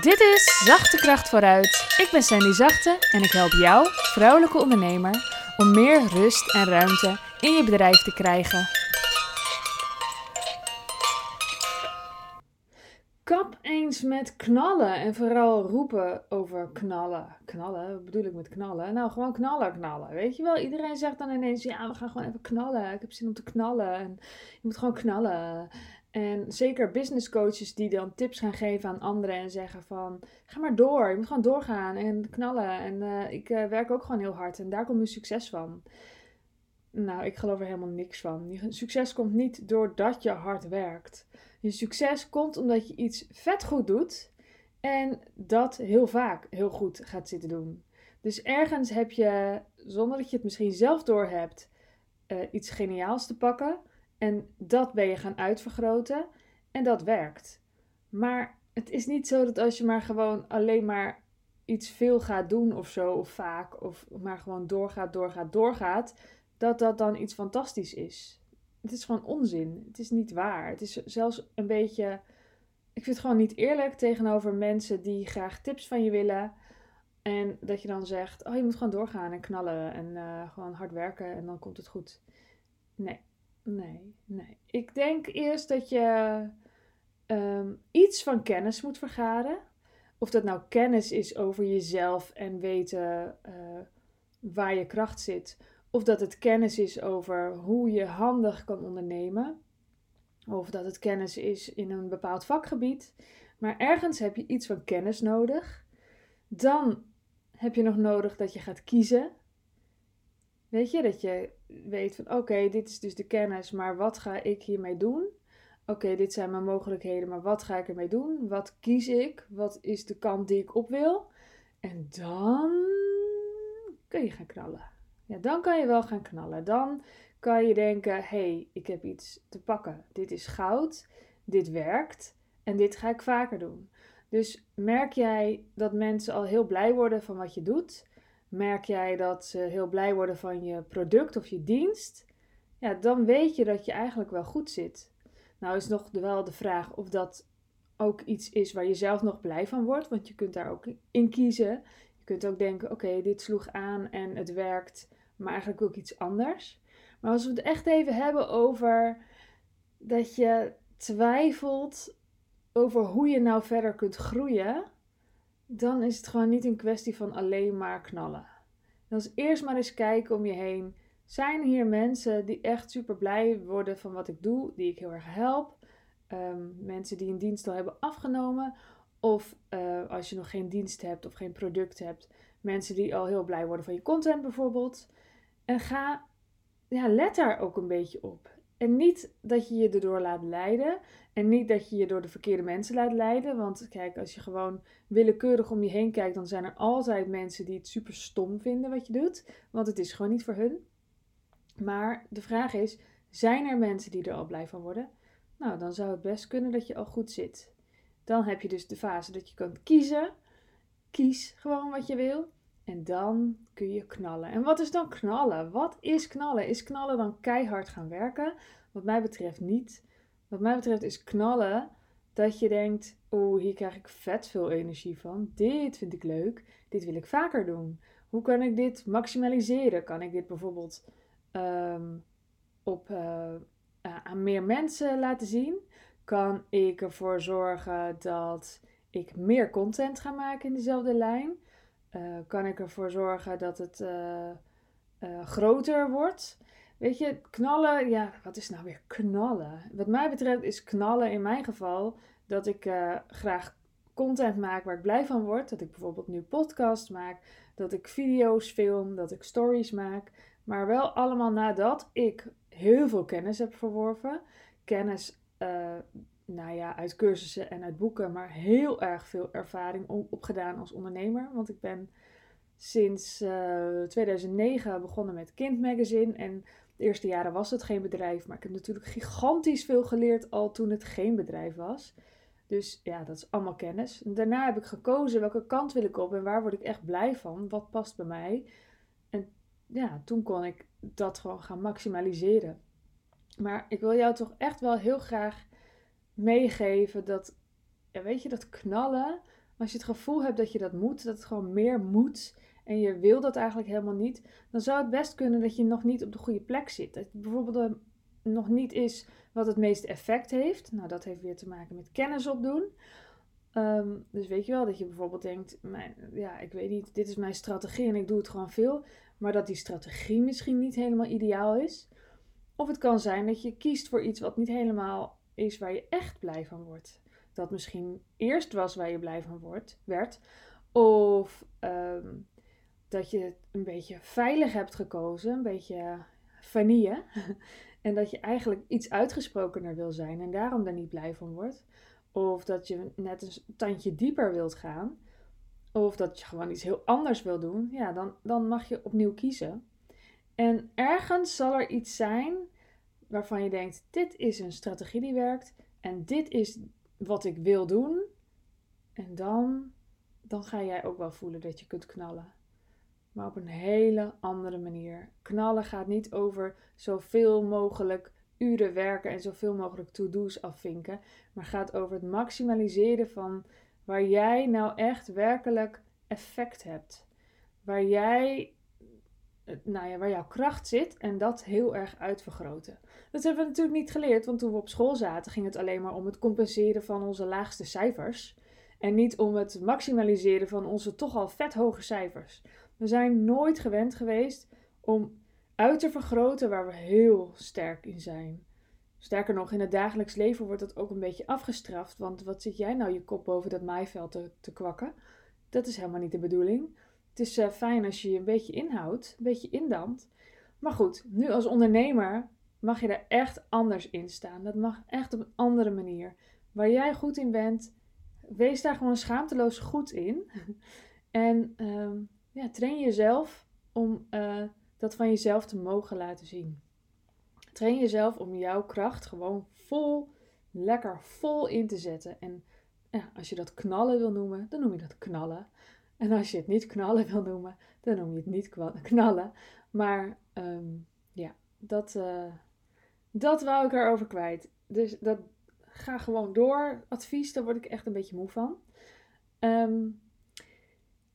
Dit is Zachte Kracht vooruit. Ik ben Sandy Zachte en ik help jou, vrouwelijke ondernemer, om meer rust en ruimte in je bedrijf te krijgen. Kap eens met knallen en vooral roepen over knallen. Knallen, wat bedoel ik met knallen? Nou, gewoon knallen, knallen. Weet je wel, iedereen zegt dan ineens: ja, we gaan gewoon even knallen. Ik heb zin om te knallen. En je moet gewoon knallen. En zeker business coaches die dan tips gaan geven aan anderen en zeggen van ga maar door, je moet gewoon doorgaan en knallen. En uh, ik uh, werk ook gewoon heel hard en daar komt mijn succes van. Nou, ik geloof er helemaal niks van. Je succes komt niet doordat je hard werkt. Je succes komt omdat je iets vet goed doet en dat heel vaak heel goed gaat zitten doen. Dus ergens heb je, zonder dat je het misschien zelf doorhebt, uh, iets geniaals te pakken en dat ben je gaan uitvergroten en dat werkt. Maar het is niet zo dat als je maar gewoon alleen maar iets veel gaat doen of zo, of vaak, of maar gewoon doorgaat, doorgaat, doorgaat, dat dat dan iets fantastisch is. Het is gewoon onzin. Het is niet waar. Het is zelfs een beetje. Ik vind het gewoon niet eerlijk tegenover mensen die graag tips van je willen. En dat je dan zegt: Oh, je moet gewoon doorgaan en knallen en uh, gewoon hard werken en dan komt het goed. Nee, Nee, nee. Ik denk eerst dat je um, iets van kennis moet vergaren. Of dat nou kennis is over jezelf en weten uh, waar je kracht zit. Of dat het kennis is over hoe je handig kan ondernemen. Of dat het kennis is in een bepaald vakgebied. Maar ergens heb je iets van kennis nodig. Dan heb je nog nodig dat je gaat kiezen. Weet je, dat je weet van oké, dit is dus de kennis, maar wat ga ik hiermee doen? Oké, dit zijn mijn mogelijkheden, maar wat ga ik ermee doen? Wat kies ik? Wat is de kant die ik op wil? En dan kun je gaan knallen. Ja, dan kan je wel gaan knallen. Dan kan je denken: hé, hey, ik heb iets te pakken. Dit is goud, dit werkt en dit ga ik vaker doen. Dus merk jij dat mensen al heel blij worden van wat je doet? Merk jij dat ze heel blij worden van je product of je dienst, ja, dan weet je dat je eigenlijk wel goed zit. Nou is nog wel de vraag of dat ook iets is waar je zelf nog blij van wordt, want je kunt daar ook in kiezen. Je kunt ook denken, oké, dit sloeg aan en het werkt, maar eigenlijk ook iets anders. Maar als we het echt even hebben over dat je twijfelt over hoe je nou verder kunt groeien, dan is het gewoon niet een kwestie van alleen maar knallen. Dan is eerst maar eens kijken om je heen. Zijn hier mensen die echt super blij worden van wat ik doe, die ik heel erg help? Um, mensen die een dienst al hebben afgenomen. Of uh, als je nog geen dienst hebt of geen product hebt, mensen die al heel blij worden van je content bijvoorbeeld. En ga, ja, let daar ook een beetje op. En niet dat je je erdoor laat leiden. En niet dat je je door de verkeerde mensen laat leiden. Want kijk, als je gewoon willekeurig om je heen kijkt, dan zijn er altijd mensen die het super stom vinden wat je doet. Want het is gewoon niet voor hun. Maar de vraag is: zijn er mensen die er al blij van worden? Nou, dan zou het best kunnen dat je al goed zit. Dan heb je dus de fase dat je kan kiezen. Kies gewoon wat je wil. En dan kun je knallen. En wat is dan knallen? Wat is knallen? Is knallen dan keihard gaan werken? Wat mij betreft niet. Wat mij betreft is knallen dat je denkt: oh, hier krijg ik vet veel energie van. Dit vind ik leuk. Dit wil ik vaker doen. Hoe kan ik dit maximaliseren? Kan ik dit bijvoorbeeld um, op, uh, aan meer mensen laten zien? Kan ik ervoor zorgen dat ik meer content ga maken in dezelfde lijn? Uh, kan ik ervoor zorgen dat het uh, uh, groter wordt? Weet je, knallen, ja, wat is nou weer knallen? Wat mij betreft is knallen in mijn geval dat ik graag content maak waar ik blij van word. Dat ik bijvoorbeeld nu podcast maak, dat ik video's film, dat ik stories maak. Maar wel allemaal nadat ik heel veel kennis heb verworven. Kennis nou ja, uit cursussen en uit boeken, maar heel erg veel ervaring opgedaan als ondernemer. Want ik ben sinds uh, eh, 2009 begonnen met Kind Magazine. En de eerste jaren was het geen bedrijf, maar ik heb natuurlijk gigantisch veel geleerd al toen het geen bedrijf was. Dus ja, dat is allemaal kennis. daarna heb ik gekozen welke kant wil ik op en waar word ik echt blij van, wat past bij mij. En ja, toen kon ik dat gewoon gaan maximaliseren. Maar ik wil jou toch echt wel heel graag meegeven dat, weet je, dat knallen, als je het gevoel hebt dat je dat moet, dat het gewoon meer moet en je wil dat eigenlijk helemaal niet, dan zou het best kunnen dat je nog niet op de goede plek zit. Dat het bijvoorbeeld nog niet is wat het meeste effect heeft. Nou, dat heeft weer te maken met kennis opdoen. Um, dus weet je wel, dat je bijvoorbeeld denkt, ja, ik weet niet, dit is mijn strategie en ik doe het gewoon veel. Maar dat die strategie misschien niet helemaal ideaal is. Of het kan zijn dat je kiest voor iets wat niet helemaal is waar je echt blij van wordt. Dat misschien eerst was waar je blij van wordt, werd. Of um, dat je een beetje veilig hebt gekozen, een beetje vanille. en dat je eigenlijk iets uitgesprokener wil zijn en daarom daar niet blij van wordt. Of dat je net een tandje dieper wilt gaan. Of dat je gewoon iets heel anders wil doen. Ja, dan, dan mag je opnieuw kiezen. En ergens zal er iets zijn waarvan je denkt: dit is een strategie die werkt. En dit is wat ik wil doen. En dan, dan ga jij ook wel voelen dat je kunt knallen maar op een hele andere manier. Knallen gaat niet over zoveel mogelijk uren werken en zoveel mogelijk to-do's afvinken, maar gaat over het maximaliseren van waar jij nou echt werkelijk effect hebt. Waar jij nou ja, waar jouw kracht zit en dat heel erg uitvergroten. Dat hebben we natuurlijk niet geleerd, want toen we op school zaten ging het alleen maar om het compenseren van onze laagste cijfers. En niet om het maximaliseren van onze toch al vet hoge cijfers. We zijn nooit gewend geweest om uit te vergroten waar we heel sterk in zijn. Sterker nog, in het dagelijks leven wordt dat ook een beetje afgestraft. Want wat zit jij nou je kop boven dat maaiveld te, te kwakken? Dat is helemaal niet de bedoeling. Het is uh, fijn als je je een beetje inhoudt, een beetje indampt. Maar goed, nu als ondernemer mag je er echt anders in staan. Dat mag echt op een andere manier. Waar jij goed in bent, wees daar gewoon schaamteloos goed in. en ehm, ja, train jezelf om uh, dat van jezelf te mogen laten zien. Train jezelf om jouw kracht gewoon vol, lekker vol in te zetten. En ja, als je dat knallen wil noemen, dan noem je dat knallen. En als je het niet knallen wil noemen, dan noem je het niet knallen. Maar um, ja, dat, uh, dat wou ik erover kwijt. Dus dat ga gewoon door. Advies, daar word ik echt een beetje moe van. Um,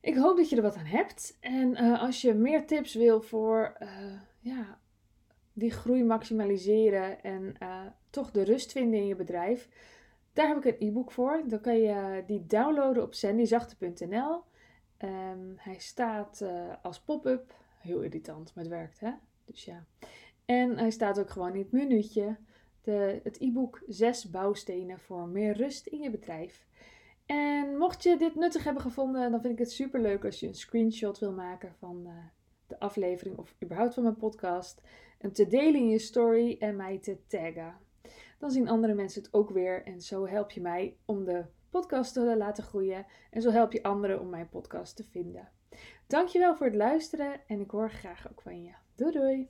ik hoop dat je er wat aan hebt. En uh, als je meer tips wil voor uh, ja, die groei maximaliseren en toch de rust vinden in je bedrijf, daar heb ik een e-book voor. Dan kan je die downloaden op sandyzachte.nl. Ehm, hij staat als pop-up. Heel irritant, maar het werkt, hè? Dus ja. En hij staat ook gewoon in het minuutje. De, het e-book 6 bouwstenen voor meer rust in je bedrijf. En mocht je dit nuttig hebben gevonden, dan vind ik het super leuk als je een screenshot wil maken van uh, de aflevering of überhaupt van mijn podcast. En te delen in je story en mij te taggen. Dan zien andere mensen het ook weer en zo help je mij om de podcast te laten groeien. En zo help je anderen om mijn podcast te vinden. Dankjewel voor het luisteren en ik hoor graag ook van je. Doei doei!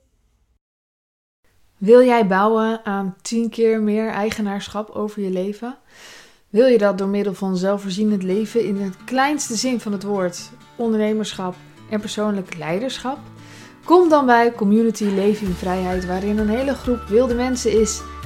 Wil jij bouwen aan 10 keer meer eigenaarschap over je leven? Wil je dat door middel van zelfvoorzienend leven in het kleinste zin van het woord, ondernemerschap en persoonlijk leiderschap? Kom dan bij Community Leven in Vrijheid, waarin een hele groep wilde mensen is